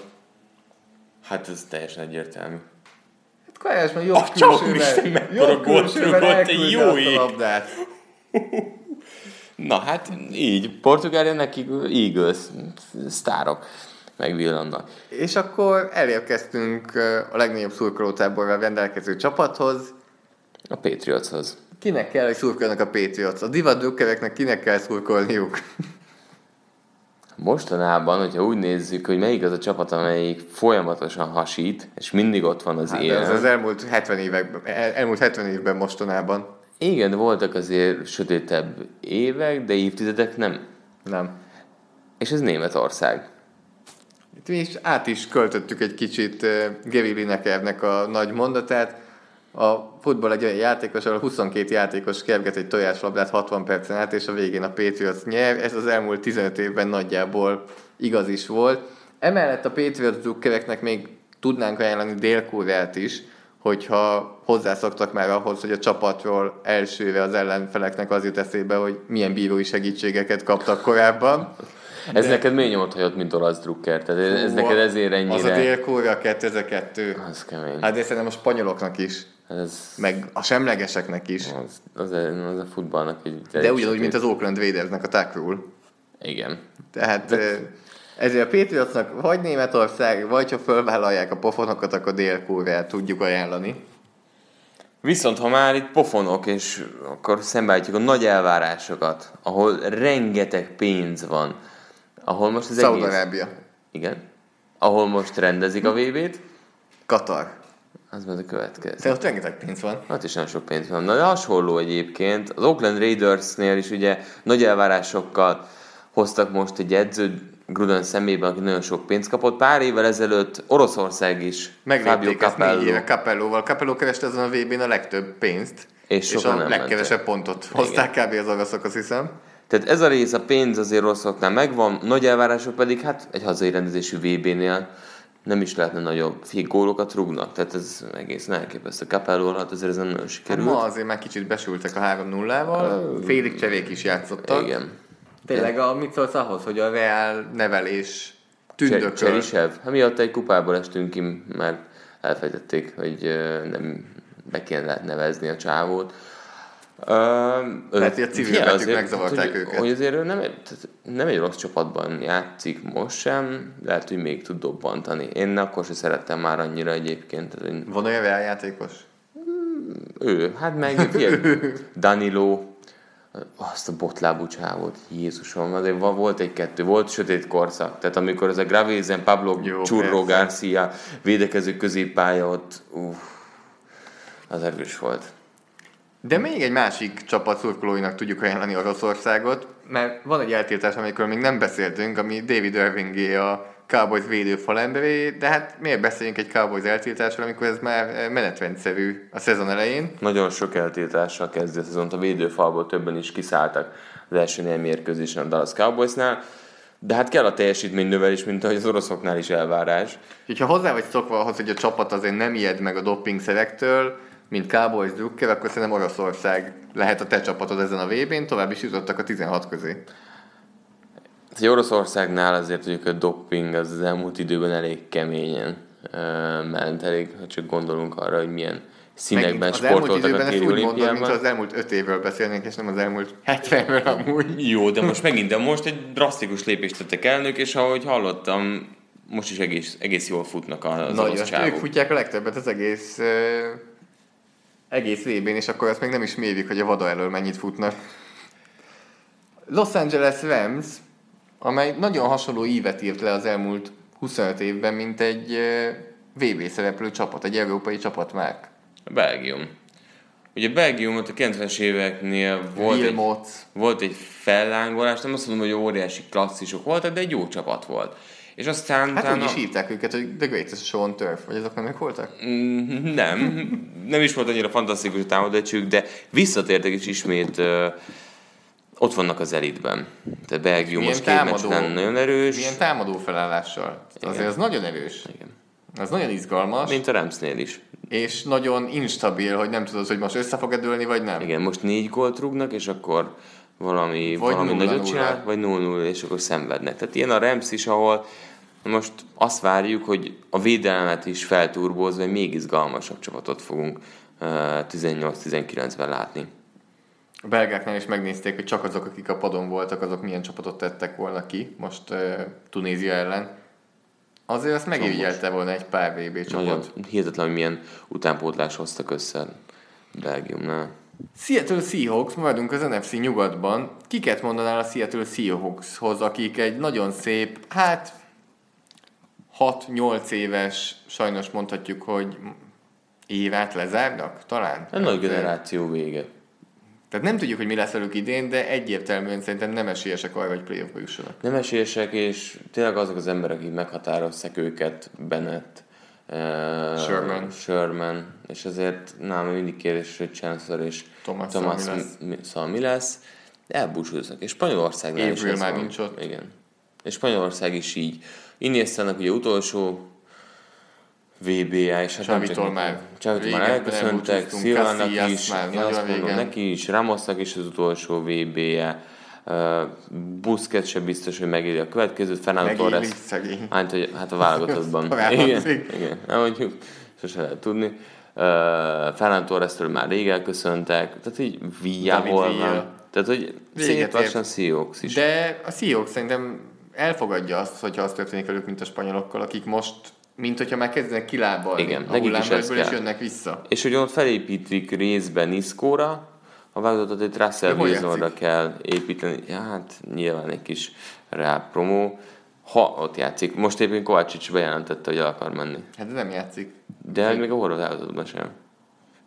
Hát ez teljesen egyértelmű. Hát Kajás, mert jobb Atya külsővel, jobb külsővel elküldte jó azt a labdát. Na hát így, Portugália nekik Eagles, sztárok megvillannak. És akkor elérkeztünk a legnagyobb szurkolótáborral rendelkező csapathoz. A Patriotshoz. Kinek kell, hogy szurkoljanak a Patriots? A divat drukkereknek kinek kell szurkolniuk? Mostanában, hogyha úgy nézzük, hogy melyik az a csapat, amelyik folyamatosan hasít, és mindig ott van az Hát, élen. ez az elmúlt 70 években, el, elmúlt 70 évben mostanában. Igen, voltak azért sötétebb évek, de évtizedek nem. Nem. És ez Németország. Itt mi is át is költöttük egy kicsit uh, Gary Linekernek a nagy mondatát. A futball egy olyan játékos, ahol 22 játékos kerget egy tojáslabdát 60 percen át, és a végén a Patriots nyer. Ez az elmúlt 15 évben nagyjából igaz is volt. Emellett a Patriots drukkereknek még tudnánk ajánlani dél is, hogyha hozzászoktak már ahhoz, hogy a csapatról elsőre az ellenfeleknek az jut eszébe, hogy milyen bírói segítségeket kaptak korábban. Ez neked mély nyomot hagyott, mint olasz drukker. Tehát ez, ez neked ezért ennyire... Az a dél 2002. Az kemény. Hát de szerintem a spanyoloknak is, Ez, meg a semlegeseknek is. az, az, a, az a futballnak egy... De ugyanúgy, mint az Oakland Raidersnek a tack rule. Igen. Tehát de... ezért a Patriotsnak vagy Németország, vagy ha fölvállalják a pofonokat, akkor dél tudjuk ajánlani. Viszont ha már itt pofonok, és akkor szembeállítjuk a nagy elvárásokat, ahol rengeteg pénz van, ahol most az egész... Szaudarábia, Igen. Ahol most rendezik a VB-t, Katar. az majd a következő. De ott rengeteg pénz van. Hát is nagyon sok pénz van. Na, de hasonló egyébként. Az Oakland Raidersnél is ugye nagy elvárásokkal hoztak most egy edzőt Gruden szemében, aki nagyon sok pénzt kapott. Pár évvel ezelőtt Oroszország is Fabio Meglépték ezt négy Capello. éve Capelloval. Capello kereste azon a VB-n a legtöbb pénzt. És és a legkevesebb pontot hozták kb. az oroszok, azt hiszem. Tehát ez a rész, a pénz azért oroszoknál megvan, nagy elvárások pedig hát egy hazai rendezésű VB-nél nem is lehetne nagyobb figyelj, gólokat rúgnak, tehát ez egész elképesztő. Capello hát azért ez nem nagyon Hát sikerült. ma azért már kicsit besültek a 3-0-val, félig cserék is játszottak. Igen. Tényleg a, mit szólsz ahhoz, hogy a Real nevelés tündököl? Cserisev? Hát miatt egy kupából estünk ki, mert elfejtették, hogy nem be kéne nevezni a csávót. Lehet, hogy a civil betűk azért, megzavarták hogy, őket. Hogy azért ő nem, tehát nem egy rossz csapatban játszik most sem, lehet, hogy még tud dobbantani. Én akkor sem szerettem már annyira egyébként. Tehát, én- Van olyan játékos? ő, hát meg figyelj, Danilo, azt a botlábú csávot, Jézusom, azért volt egy-kettő, volt sötét korszak, tehát amikor ez a Gravézen, Pablo Jó, Churro persze. Garcia védekező középpálya ott, uff, az erős volt. De még egy másik csapat szurkolóinak tudjuk ajánlani Oroszországot, mert van egy eltiltás, amikor még nem beszéltünk, ami David Irvingé a Cowboys védő falemberé, de hát miért beszéljünk egy Cowboys eltiltásról, amikor ez már menetrendszerű a szezon elején. Nagyon sok eltiltással kezdi a szezont, a védőfalból többen is kiszálltak az első mérkőzésen a Dallas Cowboysnál, de hát kell a teljesítmény növelés, mint ahogy az oroszoknál is elvárás. Úgyhogy ha hozzá vagy szokva ahhoz, hogy a csapat azért nem ijed meg a dopingszerektől, mint Cowboys Drucker, akkor szerintem Oroszország lehet a te csapatod ezen a VB-n, tovább is jutottak a 16 közé. Egy Oroszországnál azért mondjuk a doping az, az elmúlt időben elég keményen ment, elég, ha csak gondolunk arra, hogy milyen színekben Megint az elmúlt sportoltak a téli úgy mondod, mint olimpiában. az elmúlt 5 évről beszélnénk, és nem az elmúlt 70-ről amúgy. Jó, de most megint, de most egy drasztikus lépést tettek elnök, és ahogy hallottam, most is egész, egész jól futnak az Nagyon, orosz ők csávok. futják a legtöbbet az egész uh, egész VB-n, és akkor azt még nem is mérjük, hogy a vada elől mennyit futnak. Los Angeles Rams, amely nagyon hasonló ívet írt le az elmúlt 25 évben, mint egy uh, VB szereplő csapat, egy európai csapat már. Belgium. Ugye Belgiumot a 90-es éveknél volt egy, volt egy fellángolás, nem azt mondom, hogy óriási klasszisok voltak, de egy jó csapat volt. És aztán hát utána- úgy is hívták őket, hogy The Greatest Show on Turf, vagy azok nem ők voltak? Mm, Nem, nem is volt annyira fantasztikus a támadácsuk, de visszatértek és ismét ott vannak az elitben. Tehát Belgium most két támadó- meccsen nagyon erős, Milyen támadó felállással. Azért Igen. az nagyon erős. Igen. Az nagyon izgalmas, mint a Ramsnél is. és nagyon instabil, hogy nem tudod, hogy most össze fog dőlni, vagy nem. Igen, most négy gólt rúgnak, és akkor valami, Vagy valami nulla nagyot nulla. csinál, vagy 0-0, és akkor szenvednek. Tehát ilyen a Rams is, ahol most azt várjuk, hogy a védelmet is felturbózva, egy még izgalmasabb csapatot fogunk ö, 18-19-ben látni. A belgáknál is megnézték, hogy csak azok, akik a padon voltak, azok milyen csapatot tettek volna ki, most uh, Tunézia ellen. Azért azt megirigyelte volna egy pár VB csapat. Nagyon hihetetlen, hogy milyen utánpótlás hoztak össze Belgiumnál. Seattle Seahawks, maradunk az NFC nyugatban. Kiket mondanál a Seattle Seahawkshoz, akik egy nagyon szép, hát 6-8 éves, sajnos mondhatjuk, hogy évát lezárnak talán? Egy nagy generáció vége. Tehát nem tudjuk, hogy mi lesz velük idén, de egyértelműen szerintem nem esélyesek arra, hogy playoffba jussanak. Nem esélyesek, és tényleg azok az emberek, akik meghatározták őket, Bennett, uh, Sherman. Sherman, és ezért nálam mindig kérdés, hogy Chancellor és Thomas Thomas mi lesz? mi, szóval mi lesz. Elbúcsúznak. És Spanyolországnál is Gabriel ez már nincs ott. Igen. És Spanyolország is így. Iniestának ugye utolsó VB-je, és hát nem Csavitól csak már. Csavitól már elköszöntek, Szilvának is, már én nagyon azt mondom, régen. neki is, Ramosnak is az utolsó VB-je, uh, Busquets sem biztos, hogy megéri a következőt, Fernando Torres, hát, hogy, hát a válogatottban. Igen, igen, nem mondjuk, sose lehet tudni. Uh, Fernando Torres-től már rég elköszöntek, tehát így Villa hol van. Tehát, hogy szép lassan. Seahawks is. De a Seahawks szerintem elfogadja azt, hogyha az történik velük, mint a spanyolokkal, akik most, mint hogyha már kezdenek kilábalni Igen, a ez hullámvölgyből, és jönnek vissza. És hogy ott felépítik részben Iszkóra, a válogatott egy Russell Wilsonra kell építeni. Ja, hát nyilván egy kis rá promó. Ha ott játszik. Most éppen Kovácsics bejelentette, hogy el akar menni. Hát de nem játszik. De még a horvát válogatottban sem.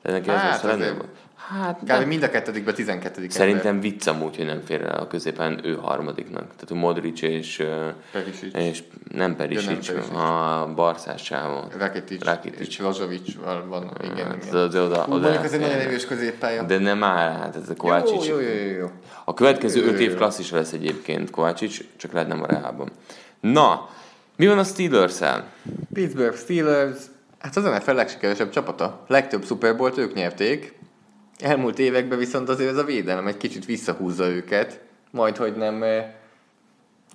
De neki ez Hát, lesz a azért- legnagyobb. Hát, Kb. de mind a kettedikben 12 szerintem vicc amúgy, hogy nem fér el a középen ő harmadiknak. Tehát Modric és, Perisic. és nem Perisic, Perisic. a Barszás csávó. Rakitic, Rakitic. és Lazovic van. Igen, Hát, igen. de oda, oda mondjuk ez egy nagyon erős középpálya. De nem áll, hát ez a Kovácsics. jó, jó, jó, jó. A következő Jó, öt év klasszis lesz egyébként Kovácsics, csak lehet nem a Reálban. Na, mi van a Steelers-el? Pittsburgh Steelers, hát az NFL legsikeresebb csapata. Legtöbb Super Bowl-t ők nyerték. Elmúlt években viszont azért ez a védelem egy kicsit visszahúzza őket. Majd, hogy nem eh,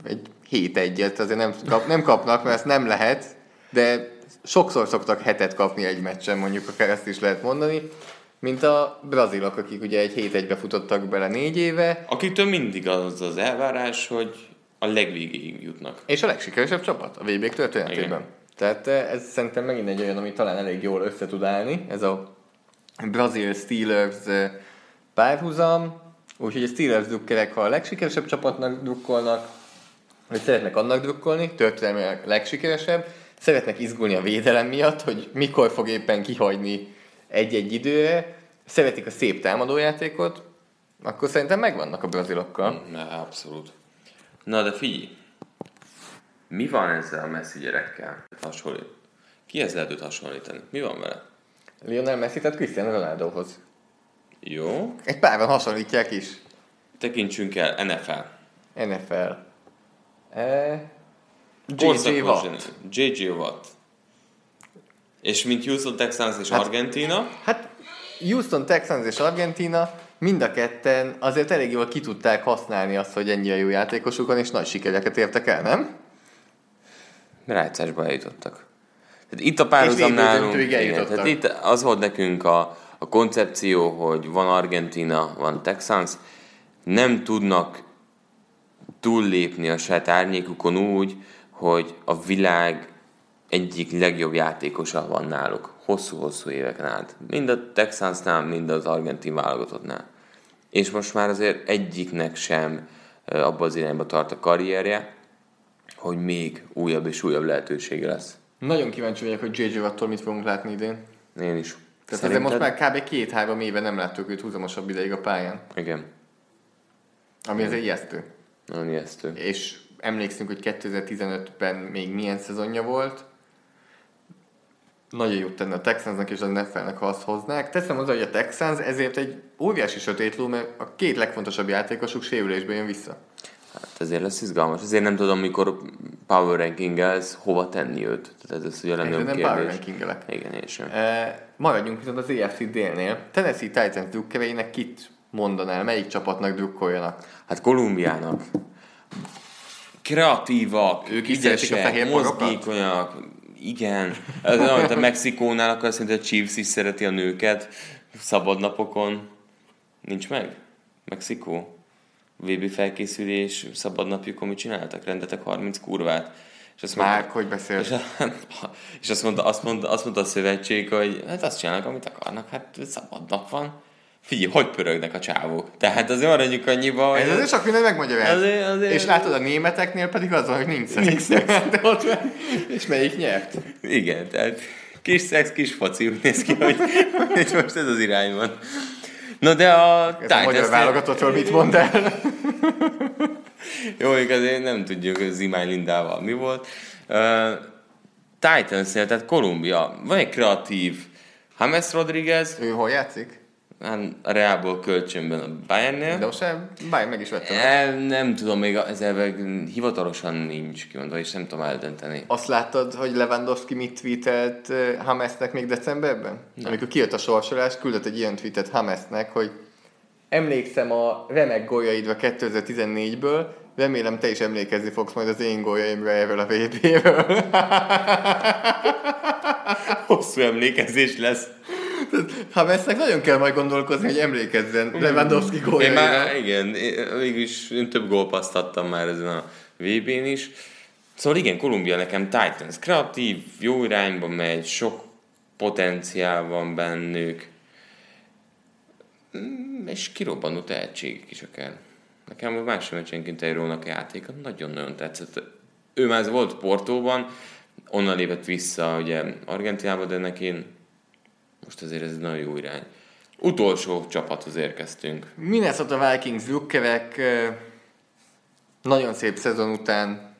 egy 7 egyet azért nem, kap, nem kapnak, mert ezt nem lehet, de sokszor szoktak hetet kapni egy meccsen, mondjuk akár ezt is lehet mondani. mint a brazilok, akik ugye egy hét egybe futottak bele négy éve, Akiktől mindig az az elvárás, hogy a legvégéig jutnak. és a legsikeresebb csapat a VB történetében. Igen. Tehát eh, ez szerintem megint egy olyan, ami talán elég jól össze tud állni, ez a Brazil Steelers párhuzam, úgyhogy a Steelers drukkerek, ha a legsikeresebb csapatnak drukkolnak, hogy szeretnek annak drukkolni, történelmileg legsikeresebb, szeretnek izgulni a védelem miatt, hogy mikor fog éppen kihagyni egy-egy időre, szeretik a szép támadójátékot, akkor szerintem megvannak a brazilokkal. Na, abszolút. Na, de figyelj. Mi van ezzel a messzi gyerekkel? Hasonlít. Kihez lehet őt hasonlítani? Mi van vele? Lionel Messi, tehát Cristiano Ronaldohoz. Jó. Egy páran hasonlítják is. Tekintsünk el NFL. NFL. E... JJ Watt. JJ Watt. És mint Houston Texans és Hát- Argentina, Hát Houston Texans és Argentina mind a ketten azért elég jól ki tudták használni azt, hogy ennyire jó játékosuk van, és nagy sikereket értek el, nem? rájátszásba eljutottak. Tehát itt a párhuzam nálunk, igen, tehát itt az volt nekünk a, a koncepció, hogy van Argentina, van Texans, nem tudnak túllépni a saját árnyékukon úgy, hogy a világ egyik legjobb játékosa van náluk, hosszú-hosszú éveken át. Mind a Texansnál, mind az argentin válogatottnál. És most már azért egyiknek sem abba az irányba tart a karrierje, hogy még újabb és újabb lehetősége lesz. Nagyon kíváncsi vagyok, hogy JJ Wattól mit fogunk látni idén. Én is. Tehát ezzel most már kb. két-három éve nem láttuk őt húzamosabb ideig a pályán. Igen, Ami azért ijesztő. nagyon ijesztő. És emlékszünk, hogy 2015-ben még milyen szezonja volt. Nagyon jót tenne a Texansnak és a NFL-nek, ha azt hoznák. Teszem hozzá, hogy a Texans ezért egy óriási sötét ló, mert a két legfontosabb játékosuk sérülésben jön vissza. Ezért lesz izgalmas. Ezért nem tudom, mikor power rankingelsz, hova tenni őt. Tehát ez ugye lenne a nem kérdés. power rankingelek. Igen, én sem. E, maradjunk viszont az EFC délnél. Tennessee Titans drukkereinek kit mondanál, melyik csapatnak drukkoljanak? Hát Kolumbiának. Kreatívak, Ők szeretik a ügyesek, fehér mozgékonyak. Igen. Ez olyan, a Mexikónál, akkor mondja, a Chiefs is szereti a nőket szabad napokon. Nincs meg? Mexikó? VB felkészülés, szabad napjukon mit csináltak? Rendetek 30 kurvát. És azt mondta- hogy beszél. és, és azt, mondta, azt, mondta, azt mondta a szövetség, hogy hát azt csinálnak, amit akarnak, hát szabad nap van. Figyelj, hogy pörögnek a csávók. Tehát azért maradjunk annyiba, hogy... Ez azért sok minden megmagyaráz. Azért- azért- És látod, a németeknél pedig az van, hogy nincs szex. Nincs szex. De ott van. És melyik nyert? Igen, tehát kis szex, kis foci, úgy néz ki, hogy, hogy most ez az irány van. Na de a Ez a magyar válogatottról mit mond el? Jó, azért nem tudjuk, hogy Zimány Lindával mi volt. Uh, titans tehát Kolumbia, van egy kreatív James Rodriguez, Ő hol játszik? Hát a Realból kölcsönben a Bayernnél. De most sem, bár meg is vettem. El, nem tudom, még ez elvileg hivatalosan nincs kimondva, és nem tudom eldönteni. Azt láttad, hogy Lewandowski mit tweetelt Hamesnek még decemberben? Nem. Amikor kijött a sorsolás, küldött egy ilyen tweetet Hamesnek, hogy emlékszem a remek gólyaidra 2014-ből, remélem te is emlékezni fogsz majd az én gólyaimra erről a VB-ről. Hosszú emlékezés lesz. Hamesnek nagyon kell majd gondolkozni, hogy emlékezzen Lewandowski Én gólyaira. már, igen, én- mégis én több gólpaszt adtam már ezen a VB-n is. Szóval igen, Kolumbia nekem Titans. Kreatív, jó irányba megy, sok potenciál van bennük. Mm, És kirobbanó tehetségek is akár. Nekem a másik meccsenként egy Rónak játéka nagyon-nagyon tetszett. Ő már volt Portóban, onnan lépett vissza ugye Argentinába, de neki most azért ez nagyon jó irány. Utolsó csapathoz érkeztünk. Minnesota Vikings drukkerek nagyon szép szezon után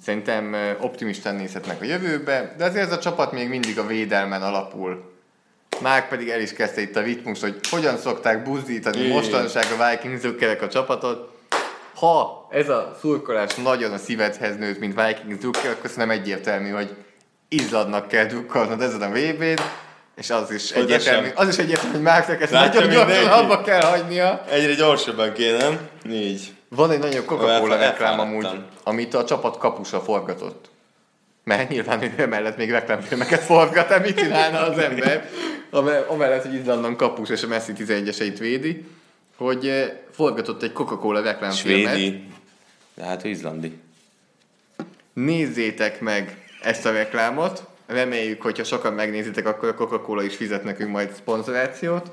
szerintem optimistán nézhetnek a jövőbe, de azért ez a csapat még mindig a védelmen alapul. Már pedig el is kezdte itt a ritmus, hogy hogyan szokták buzdítani mostanság a Vikings drukkerek a csapatot. Ha ez a szurkolás nagyon a szívedhez nőtt, mint Vikings drukker, akkor szerintem egyértelmű, hogy izladnak kell drukkolnod ezen a VB-n, és az is egyértelmű, az is egyértelmű, hogy Márknak ezt Látja nagyon gyorsan abba kell hagynia. Egyre gyorsabban kéne? Így. Van egy nagyon Coca-Cola reklám amúgy, amit a csapat kapusa forgatott. Mert nyilván ő emellett még reklámfilmeket forgat, mit csinálna az ember, ame- amellett, hogy Izlandon kapus és a Messi 11-eseit védi, hogy eh, forgatott egy Coca-Cola reklámfilmet. Svédi. De hát ő izlandi. Nézzétek meg ezt a reklámot, reméljük, hogyha sokan megnézitek, akkor a Coca-Cola is fizet nekünk majd szponzorációt.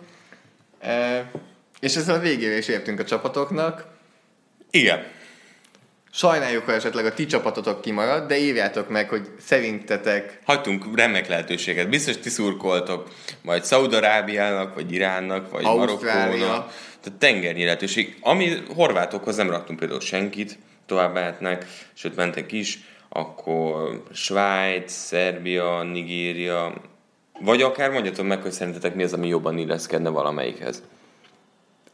E, és ezzel a végére is értünk a csapatoknak. Igen. Sajnáljuk, ha esetleg a ti csapatotok kimarad, de írjátok meg, hogy szerintetek Hagytunk remek lehetőséget. Biztos ti szurkoltok, majd Szaudarábiának, vagy Iránnak, vagy Ausztrália. Marokkónak. Tehát tengernyi lehetőség. Ami horvátokhoz nem raktunk például senkit, tovább mehetnek, sőt mentek is, akkor Svájc, Szerbia, Nigéria, vagy akár mondjatok meg, hogy szerintetek mi az, ami jobban illeszkedne valamelyikhez.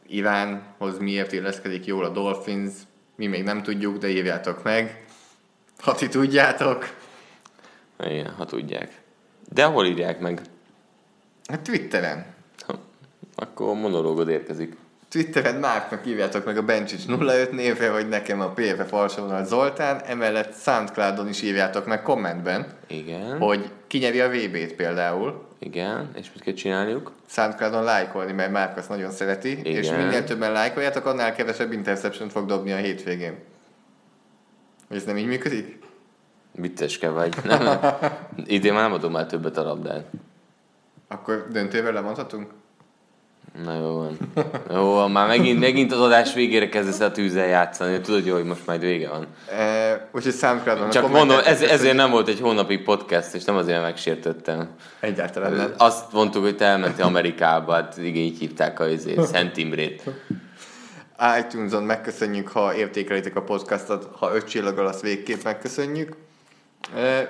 Iránhoz miért illeszkedik jól a Dolphins, mi még nem tudjuk, de írjátok meg. Ha ti tudjátok. Igen, ha tudják. De hol írják meg? A Twitteren. Akkor monológod érkezik. Twitteren Márknak írjátok meg a Bencsics 05 névre, hogy nekem a PFF alsóvonal Zoltán, emellett Soundcloudon is írjátok meg kommentben, Igen, hogy ki nyeri a VB-t például. igen, és mit kell csinálniuk? Soundcloudon lájkolni, mert Márk azt nagyon szereti, Igen. és minél többen lájkoljátok, annál kevesebb interception fog dobni a hétvégén. Ez nem így működik? Vicceske vagy. Nem, idén már nem adom el többet a labdát. Akkor döntővel lemondhatunk? Na jó van. Jó van, már megint, megint az adás végére kezdesz el tűzzel játszani. Tudod jó, hogy most majd vége van. E, úgyhogy Soundcloudon a Csak mondom, ez, ezért nem volt egy hónapi podcast, és nem azért megsértettem. Egyáltalán nem. Azt mondtuk, hogy te elmentél Amerikába, hát igen, így hívták a izét, Szent Imrét. iTunes-on megköszönjük, ha értékelitek a podcastot, ha öt csillaggal, azt végképp megköszönjük.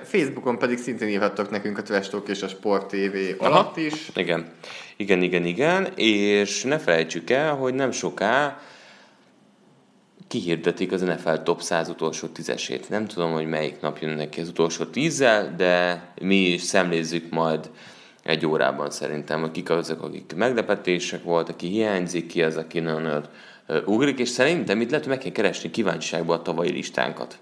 Facebookon pedig szintén írhattok nekünk a Trash Talk és a Sport TV alatt is. Igen. Igen, igen, igen, és ne felejtsük el, hogy nem soká kihirdetik az NFL Top 100 utolsó tízesét. Nem tudom, hogy melyik nap jön neki az utolsó tízzel, de mi is szemlézzük majd egy órában szerintem, hogy kik azok, akik meglepetések voltak, ki hiányzik, ki az, aki nagyon ugrik, és szerintem itt lehet, hogy meg kell keresni kíváncsiságba a tavalyi listánkat.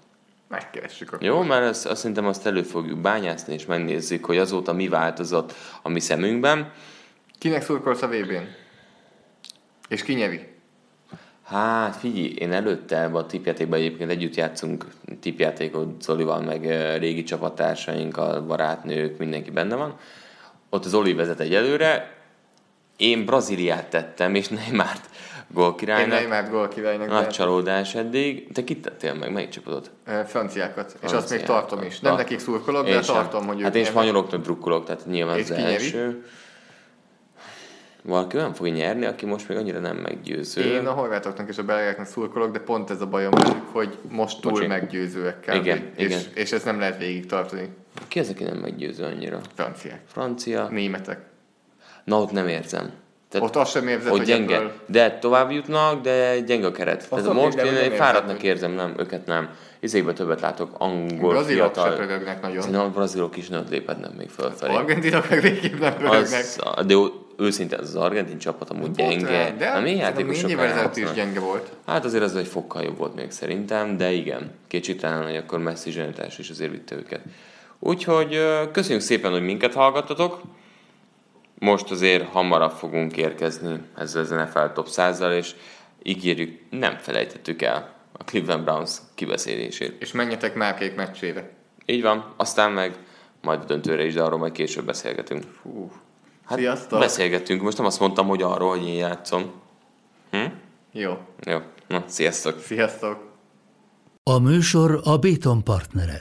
Megkeressük akkor. Jó, mert azt, azt szerintem azt elő fogjuk bányászni, és megnézzük, hogy azóta mi változott a mi szemünkben. Kinek szurkolsz a VB-n? És ki nyeri? Hát figyelj, én előtte ebben a tipjátékban egyébként együtt játszunk tipjátékot Zolival, meg régi csapattársainkkal, barátnők, mindenki benne van. Ott az Zoli vezet egyelőre, én Brazíliát tettem, és Neymart Én gólkirálynak. Neymar gól királynak. Nagy de- csalódás eddig. Te kit tettél meg? Melyik csapatod? Ö, Franciákat. És azt még Franciákat. tartom is. Nem nekik szurkolok, Én de sem. tartom, hogy Hát én spanyoloknak drukkolok, tehát nyilván az első. Valaki olyan fogja nyerni, aki most még annyira nem meggyőző. Én a horvátoknak és a belgáknak szurkolok, de pont ez a bajom velük, hogy most túl Bocsi. meggyőzőek kell. Igen, és, igen. és ezt nem lehet végig tartani. Ki az, aki nem meggyőző annyira? Franciák. Francia? Németek. Na, ott nem érzem. Tehát Ott azt sem érzed, hogy gyenge. ebből... De tovább jutnak, de gyenge a keret. Tehát oké, most de én érzed, fáradtnak hogy- érzem, nem, őket nem. Izékben többet látok, angol, Brazilok fiatal. pörögnek nagyon. Szerintem a brazilok is nagyot léphetnek még fölfelé. Argentinok meg végképp nem pörögnek. Az, de őszintén az, az argentin csapat amúgy gyenge. De nem én szerintem játékosok négy évvel is gyenge volt. Hát azért az egy fokkal jobb volt még szerintem, de igen, kétségtelen, hogy akkor messzi zsenitás is azért vitte őket. Úgyhogy köszönjük szépen, hogy minket hallgattatok. Most azért hamarabb fogunk érkezni ezzel az NFL Top 100-zal, és ígérjük, nem felejtettük el a Cleveland Browns kibeszélését. És menjetek Márkék meccsére. Így van, aztán meg majd a döntőre is, de arról majd később beszélgetünk. Fú. Hát Sziasztok! beszélgettünk, most nem azt mondtam, hogy arról, hogy én játszom. Hm? Jó. Jó, na, sziasztok! Sziasztok! A műsor a Béton partnere.